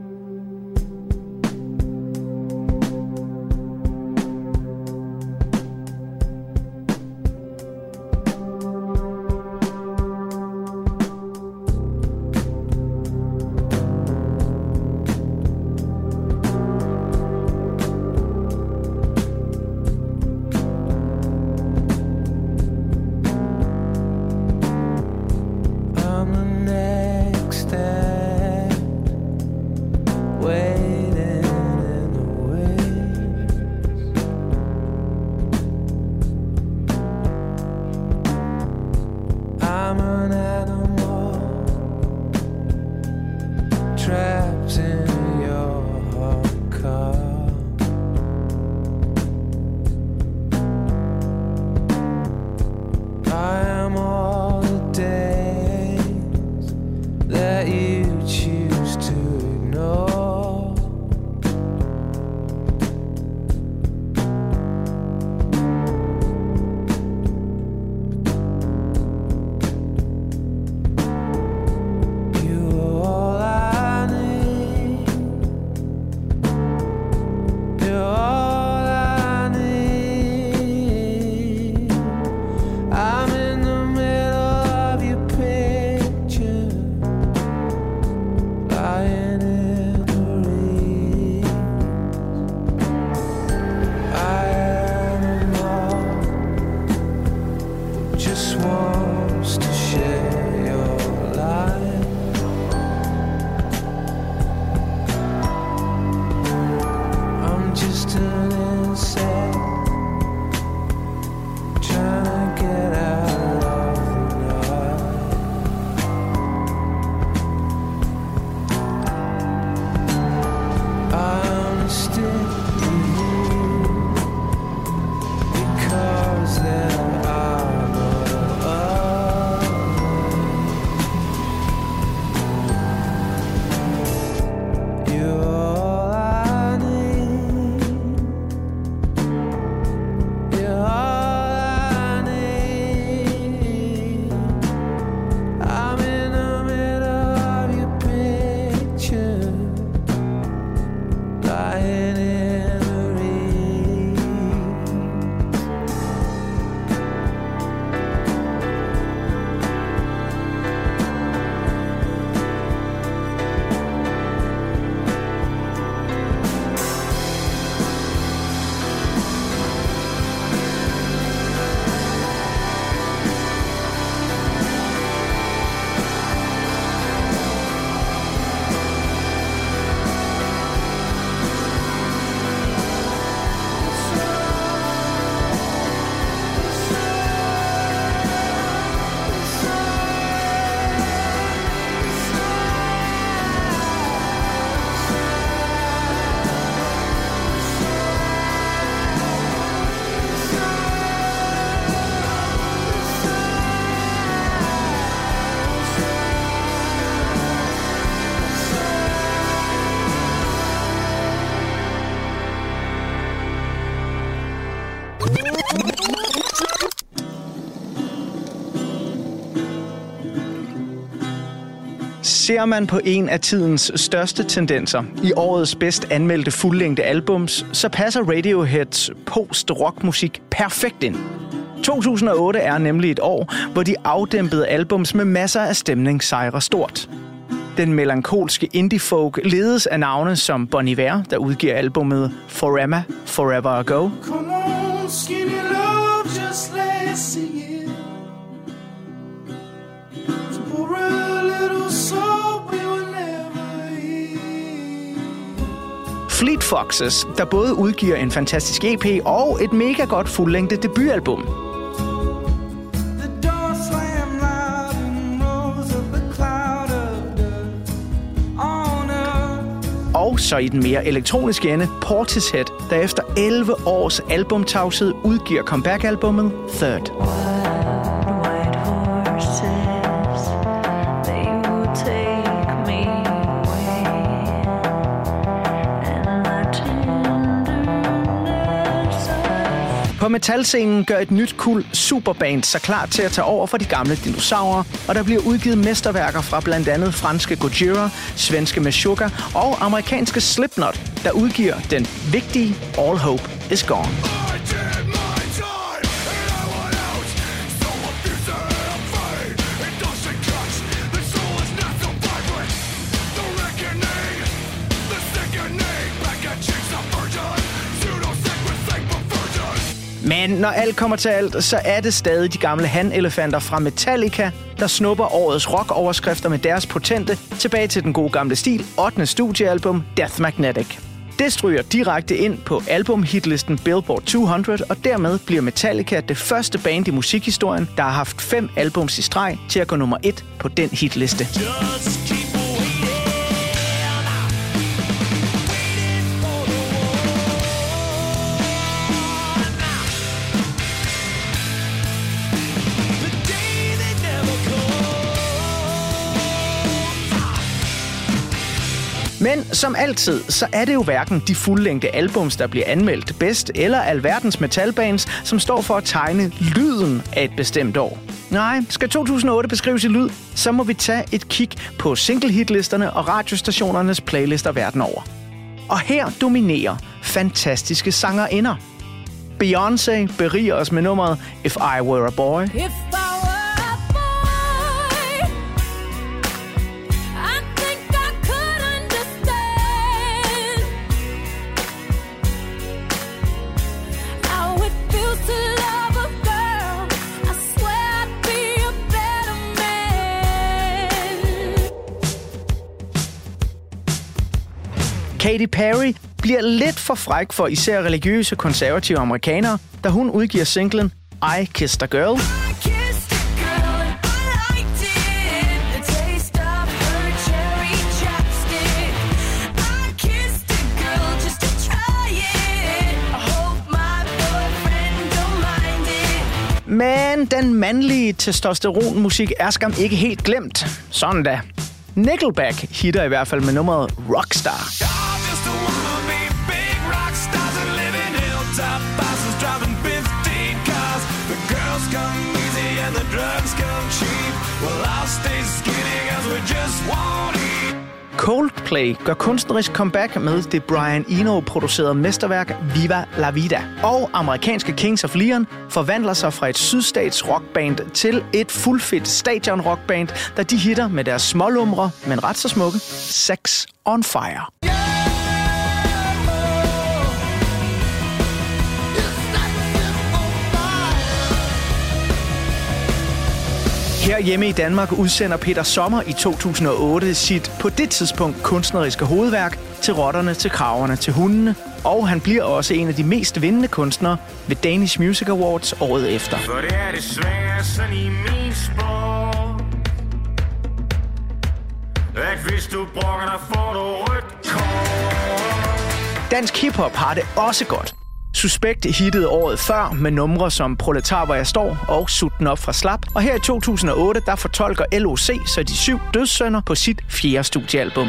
Ser man på en af tidens største tendenser i årets bedst anmeldte fuldlængde albums, så passer Radioheads post-rockmusik perfekt ind. 2008 er nemlig et år, hvor de afdæmpede albums med masser af stemning sejrer stort. Den melankolske indie-folk ledes af navne som Bon Iver, der udgiver albumet Forever, Forever Ago, Come on, skinny Fleet Foxes, der både udgiver en fantastisk EP og et mega godt fuldlængde debutalbum. Og så i den mere elektroniske ende, Portishead, der efter 11 års albumtavshed udgiver comeback-albummet Third. På metalscenen gør et nyt kul superband sig klar til at tage over for de gamle dinosaurer, og der bliver udgivet mesterværker fra blandt andet franske Gojira, svenske Meshuggah og amerikanske Slipknot, der udgiver den vigtige All Hope Is Gone. Men når alt kommer til alt, så er det stadig de gamle handelefanter fra Metallica, der snupper årets rockoverskrifter med deres potente tilbage til den gode gamle stil 8. studiealbum Death Magnetic. Det stryger direkte ind på albumhitlisten Billboard 200, og dermed bliver Metallica det første band i musikhistorien, der har haft fem albums i streg til at gå nummer et på den hitliste. Men som altid, så er det jo hverken de fuldlængde albums, der bliver anmeldt bedst, eller alverdens metalbands, som står for at tegne lyden af et bestemt år. Nej, skal 2008 beskrives i lyd, så må vi tage et kig på singlehitlisterne og radiostationernes playlister verden over. Og her dominerer fantastiske sangerinder. Beyoncé beriger os med nummeret If I Were a Boy. If Katy Perry bliver lidt for fræk for især religiøse konservative amerikanere, da hun udgiver singlen I Kissed a Girl. Kissed girl I liked it. Cherry chapstick. I kissed girl just to try it. I hope my boyfriend don't mind it. Men den mandlige testosteronmusik er skam ikke helt glemt. Sådan da. Nickelback hitter i hvert fald med nummeret Rockstar. Coldplay gør kunstnerisk comeback med det Brian Eno-producerede mesterværk Viva La Vida. Og amerikanske Kings of Leon forvandler sig fra et sydstats rockband til et fuldfedt stadion rockband, der de hitter med deres smålumre, men ret så smukke, Sex on Fire. Her hjemme i Danmark udsender Peter Sommer i 2008 sit på det tidspunkt kunstneriske hovedværk til rotterne, til kraverne, til hundene. Og han bliver også en af de mest vindende kunstnere ved Danish Music Awards året efter. For det er desværre sådan i min sport At hvis du brokker dig, får du rødt kort Dansk hiphop har det også godt. Suspekt hittede året før med numre som Proletar, hvor jeg står og Sut den op fra slap. Og her i 2008, der fortolker LOC så de syv dødssønder på sit fjerde studiealbum.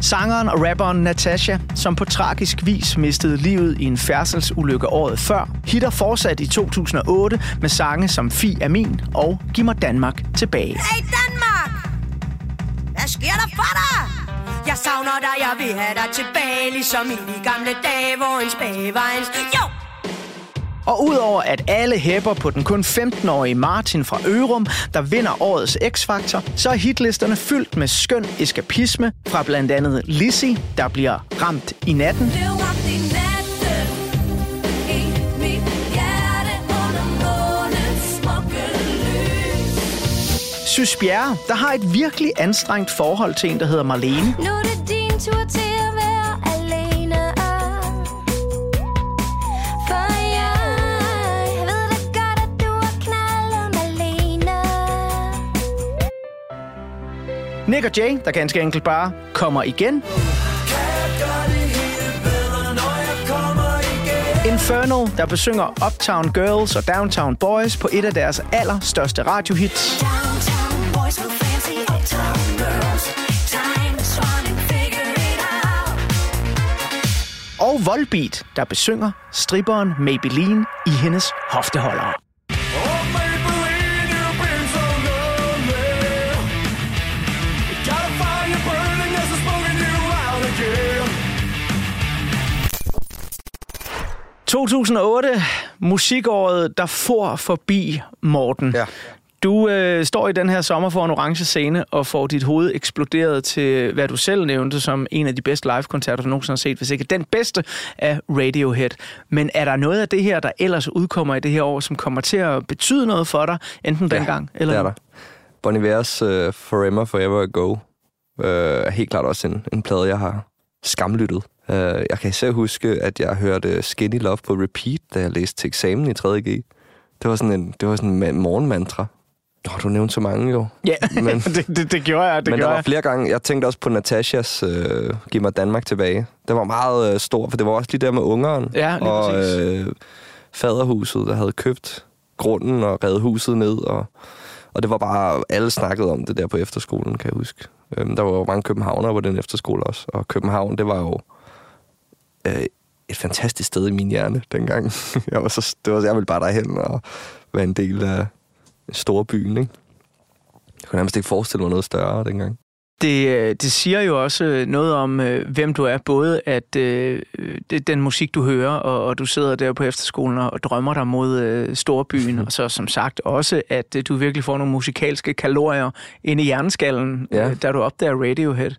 Sangeren og rapperen Natasha, som på tragisk vis mistede livet i en færdselsulykke året før, hitter fortsat i 2008 med sange som Fi er min og Giv mig Danmark tilbage. Hey Danmark! For dig? Jeg savner dig, jeg vil have dig tilbage Ligesom i de gamle dage, hvor en spage var en... Jo! Og udover at alle hæpper på den kun 15-årige Martin fra Ørum, der vinder årets X-Factor, så er hitlisterne fyldt med skøn eskapisme fra blandt andet Lizzie, der bliver ramt i natten. Blev Sys Bjerre, der har et virkelig anstrengt forhold til en, der hedder Marlene. Nu er det din tur til at være alene For jeg ved da godt, at du har knaldet Malene Nick og Jay, der ganske enkelt bare kommer igen. Infernal, der besynger Uptown Girls og Downtown Boys på et af deres allerstørste radiohits. Og Volbeat, der besynger stripperen Maybelline i hendes hofteholdere. – 2008, musikåret, der for forbi Morten. Ja. Du øh, står i den her sommer for en orange scene og får dit hoved eksploderet til, hvad du selv nævnte, som en af de bedste live-koncerter, du nogensinde har set, hvis ikke den bedste af Radiohead. Men er der noget af det her, der ellers udkommer i det her år, som kommer til at betyde noget for dig, enten dengang eller det er der. Bon Iver's uh, Forever, Forever Ago uh, er helt klart også en, en plade, jeg har skamlyttet. Uh, jeg kan især huske, at jeg hørte Skinny Love på repeat, da jeg læste til eksamen i 3.G. Det var sådan en, det var sådan en morgenmantra. Nå, du nævnte så mange jo. Ja, Men- det, det, det gjorde jeg. Det Men der gjorde var jeg. flere gange, jeg tænkte også på Natashas øh, Giv mig Danmark tilbage. Det var meget øh, stor, for det var også lige der med ungeren. Ja, lige og præcis. øh, faderhuset, der havde købt grunden og revet huset ned. Og, og det var bare, alle snakkede om det der på efterskolen, kan jeg huske. Øhm, der var jo mange københavnere på den efterskole også. Og København, det var jo øh, et fantastisk sted i min hjerne dengang. jeg, var så, det var, jeg ville bare derhen og være en del af storbyen, ikke? Jeg kunne nærmest ikke forestille mig noget større dengang. Det, øh, det siger jo også øh, noget om, øh, hvem du er. Både at øh, det den musik, du hører, og, og du sidder der på efterskolen og, og drømmer dig mod øh, storbyen. og så som sagt også, at øh, du virkelig får nogle musikalske kalorier ind i hjerneskallen, Ja. øh, da du opdager Radiohead.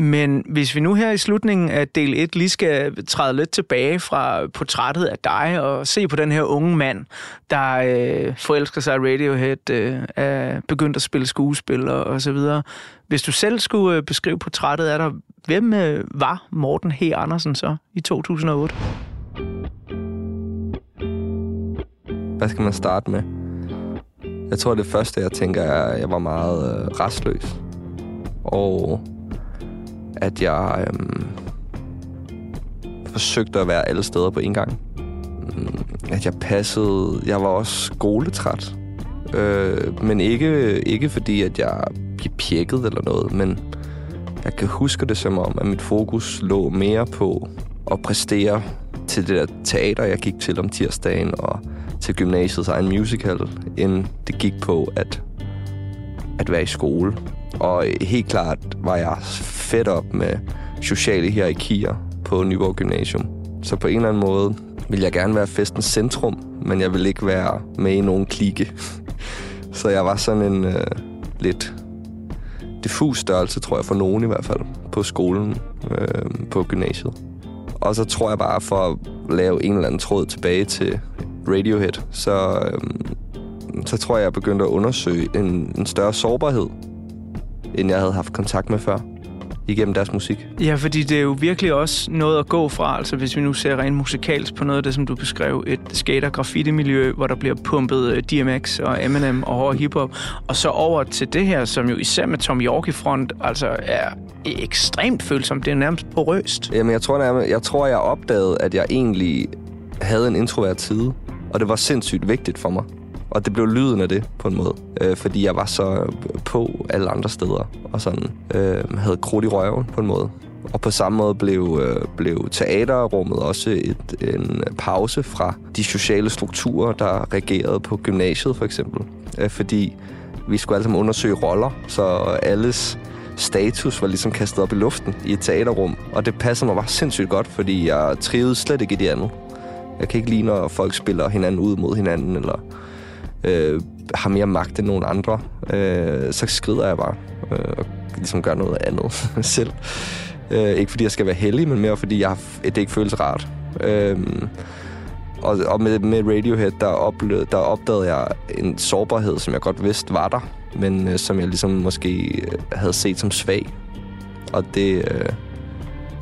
Men hvis vi nu her i slutningen af del 1 lige skal træde lidt tilbage fra portrættet af dig og se på den her unge mand, der øh, forelsker sig i Radiohead, øh, er begyndt at spille skuespil og, og så videre. Hvis du selv skulle øh, beskrive portrættet af dig, hvem øh, var Morten H. Andersen så i 2008? Hvad skal man starte med? Jeg tror, det første, jeg tænker, er, at jeg var meget øh, restløs. Og at jeg øhm, forsøgte at være alle steder på en gang. Mm, at jeg passede... Jeg var også skoletræt. Øh, men ikke, ikke fordi, at jeg blev pjekket eller noget, men jeg kan huske det som om, at mit fokus lå mere på at præstere til det der teater, jeg gik til om tirsdagen, og til gymnasiets egen musical, end det gik på at, at være i skole. Og helt klart var jeg fedt op med sociale hierarkier på Nyborg Gymnasium. Så på en eller anden måde ville jeg gerne være festens centrum, men jeg ville ikke være med i nogen klike. Så jeg var sådan en øh, lidt diffus størrelse, tror jeg, for nogen i hvert fald, på skolen, øh, på gymnasiet. Og så tror jeg bare, for at lave en eller anden tråd tilbage til Radiohead, så, øh, så tror jeg, jeg begyndte at undersøge en, en større sårbarhed, end jeg havde haft kontakt med før, igennem deres musik. Ja, fordi det er jo virkelig også noget at gå fra, altså hvis vi nu ser rent musikalsk på noget af det, som du beskrev, et skater-graffiti-miljø, hvor der bliver pumpet øh, DMX og Eminem og hård hiphop, og så over til det her, som jo især med Tom York i front, altså er ekstremt følsomt. Det er nærmest porøst. Jamen, jeg tror, jeg, jeg tror, jeg opdagede, at jeg egentlig havde en introvert side, og det var sindssygt vigtigt for mig. Og det blev lyden af det, på en måde. Øh, fordi jeg var så på alle andre steder, og sådan øh, havde krudt i røven, på en måde. Og på samme måde blev, øh, blev teaterrummet også et, en pause fra de sociale strukturer, der regerede på gymnasiet for eksempel. Øh, fordi vi skulle alle sammen undersøge roller, så alles status var ligesom kastet op i luften i et teaterrum. Og det passede mig bare sindssygt godt, fordi jeg trivedes slet ikke i det andet. Jeg kan ikke lide, når folk spiller hinanden ud mod hinanden, eller øh, har mere magt end nogen andre. Øh, så skrider jeg bare øh, og ligesom gør noget andet selv. Øh, ikke fordi jeg skal være heldig, men mere fordi jeg, har- det ikke føles rart. Øh, og, og med, med Radiohead, der, oplevede, der opdagede jeg en sårbarhed, som jeg godt vidste var der, men øh, som jeg ligesom måske øh, havde set som svag. Og det, øh,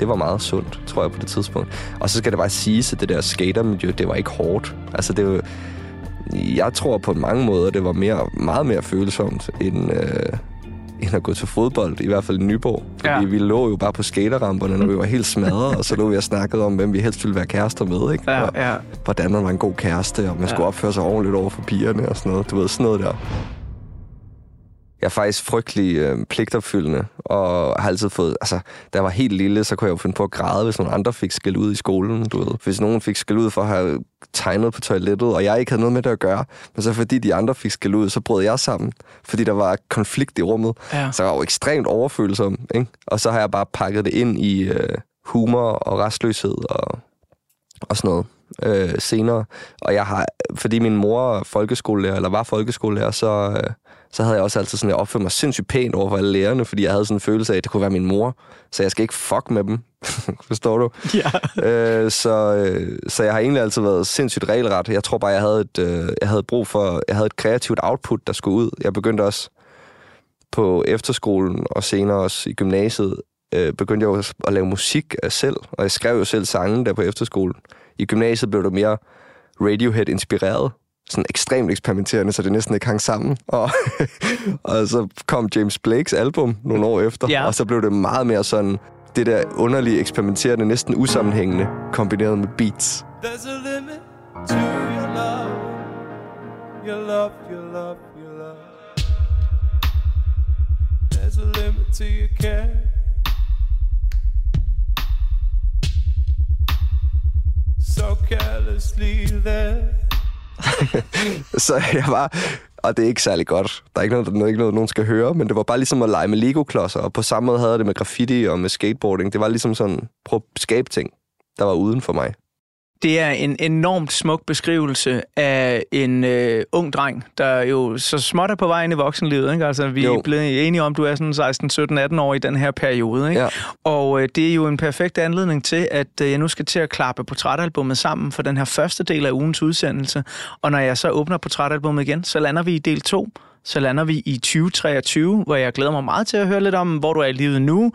det var meget sundt, tror jeg, på det tidspunkt. Og så skal det bare siges, at det der skatermiljø, det var ikke hårdt. Altså, det var, jeg tror på mange måder, det var mere, meget mere følsomt end, øh, end at gå til fodbold, i hvert fald i Nyborg. Fordi ja. vi lå jo bare på skaterramperne, når vi var helt smadret, og så lå vi og snakkede om, hvem vi helst ville være kærester med, ikke? Ja, og, ja. hvordan man var en god kæreste, og man ja. skulle opføre sig ordentligt over for pigerne og sådan noget. Du ved, sådan noget der. Jeg er faktisk frygtelig øh, pligtopfyldende, og har altid fået... Altså, da jeg var helt lille, så kunne jeg jo finde på at græde, hvis nogle andre fik skæld ud i skolen, du ved. Hvis nogen fik skæld ud for at have tegnet på toilettet, og jeg ikke havde noget med det at gøre, men så fordi de andre fik skæld ud, så brød jeg sammen, fordi der var konflikt i rummet. Ja. Så jeg var jo ekstremt overfølsom, ikke? Og så har jeg bare pakket det ind i øh, humor og restløshed og, og sådan noget øh, senere. Og jeg har, fordi min mor er folkeskolelærer, eller var folkeskolelærer, så, øh, så havde jeg også altid sådan, jeg opførte mig sindssygt pænt over for alle lærerne, fordi jeg havde sådan en følelse af, at det kunne være min mor, så jeg skal ikke fuck med dem. Forstår du? Ja. Øh, så, øh, så jeg har egentlig altid været sindssygt regelret. Jeg tror bare, jeg havde, et, øh, jeg havde brug for, jeg havde et kreativt output, der skulle ud. Jeg begyndte også på efterskolen og senere også i gymnasiet, øh, begyndte jeg at lave musik af selv, og jeg skrev jo selv sange der på efterskolen. I gymnasiet blev det mere Radiohead-inspireret, sådan ekstremt eksperimenterende, så det næsten ikke hang sammen. Og, og så kom James Blakes album nogle år efter, Ja. og så blev det meget mere sådan, det der underlige eksperimenterende, næsten usammenhængende, kombineret med beats. There's a limit to your love. Your love, your love, your love. There's a limit to your care. So carelessly there. Så jeg var... Og det er ikke særlig godt. Der er ikke noget, der er ikke noget, nogen skal høre, men det var bare ligesom at lege med Lego-klodser. Og på samme måde havde jeg det med graffiti og med skateboarding. Det var ligesom sådan, prøv at skabe ting, der var uden for mig. Det er en enormt smuk beskrivelse af en øh, ung dreng, der jo så småt er på vej ind i voksenlivet. Ikke? Altså, vi Jo. er blevet enige om, at du er sådan 16, 17, 18 år i den her periode. Ikke? Ja. Og øh, det er jo en perfekt anledning til, at øh, jeg nu skal til at klappe portrætalbummet sammen for den her første del af ugens udsendelse. Og når jeg så åbner portrætalbummet igen, så lander vi i del 2. Så lander vi i 2023, hvor jeg glæder mig meget til at høre lidt om, hvor du er i livet nu.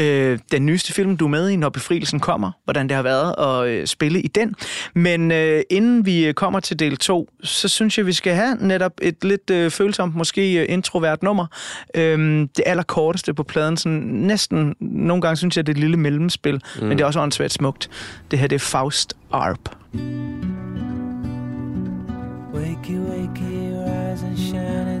Øh, den nyeste film, du er med i, når befrielsen kommer. Hvordan det har været at øh, spille i den. Men øh, inden vi øh, kommer til del 2, så synes jeg, vi skal have netop et lidt øh, følsomt, måske øh, introvert nummer. Øh, det allerkorteste på pladen. Sådan næsten, nogle gange synes jeg, det er et lille mellemspil. Mm. Men det er også åndssvagt smukt. Det her, det er Faust Arp. Wakey, wakey,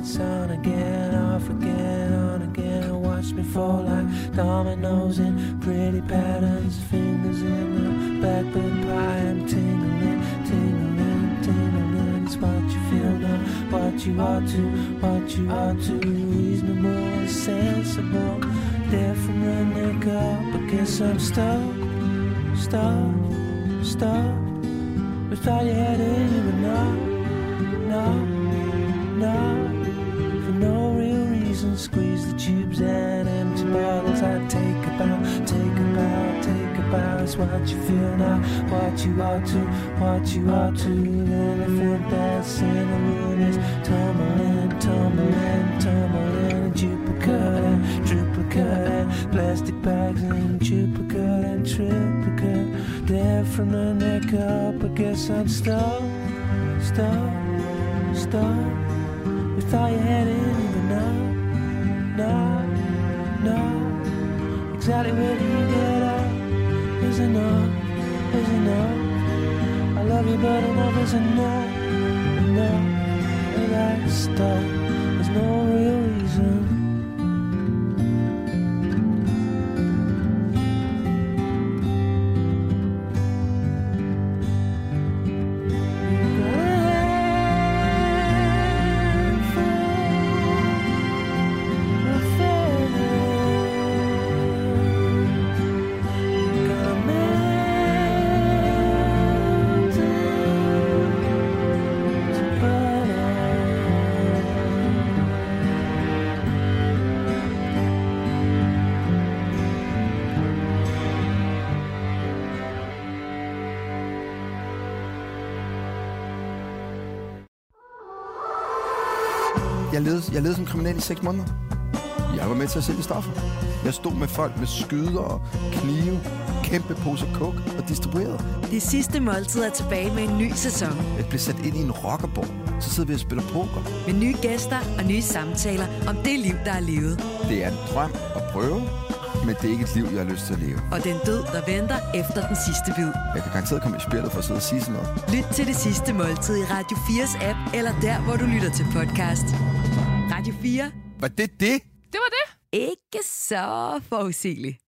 It's on again, off again, on again. Watch me fall like dominoes in pretty patterns. Fingers in the backbone pie. I'm tingling, tingling, tingling. It's what you feel now, what you ought to, what you ought to. Reasonable, sensible. There from the neck up. I guess I'm stuck, stuck, stuck. We thought you had it, but no no, no, for no real reason. Squeeze the tubes and empty bottles. I take a bow, take a bow, take a bow. It's what you feel now, what you ought to, what you ought to. The elephant that's in the room is tumbling, tumbling, tumbling. Duplicate and triplicate and plastic bags and duplicate and triplicate. There from the neck up, I guess I'm stuck, stuck start. We thought you had it, but no, no, no. Exactly where do you get up? Is enough, is enough. I love you, but enough is enough, enough. And that stuff, there's no real Jeg levede, som kriminel i seks måneder. Jeg var med til at sælge stoffer. Jeg stod med folk med skyder og knive, kæmpe poser coke og distribuerede. Det sidste måltid er tilbage med en ny sæson. Jeg blev sat ind i en rockerborg. Så sidder vi og spiller poker. Med nye gæster og nye samtaler om det liv, der er levet. Det er en drøm at prøve, men det er ikke et liv, jeg har lyst til at leve. Og den død, der venter efter den sidste bid. Jeg kan garanteret komme i spillet for at sidde og sige sådan noget. Lyt til det sidste måltid i Radio 4's app, eller der, hvor du lytter til podcast. Radio 4. Var det det? Det var det. Ikke så forudsigeligt.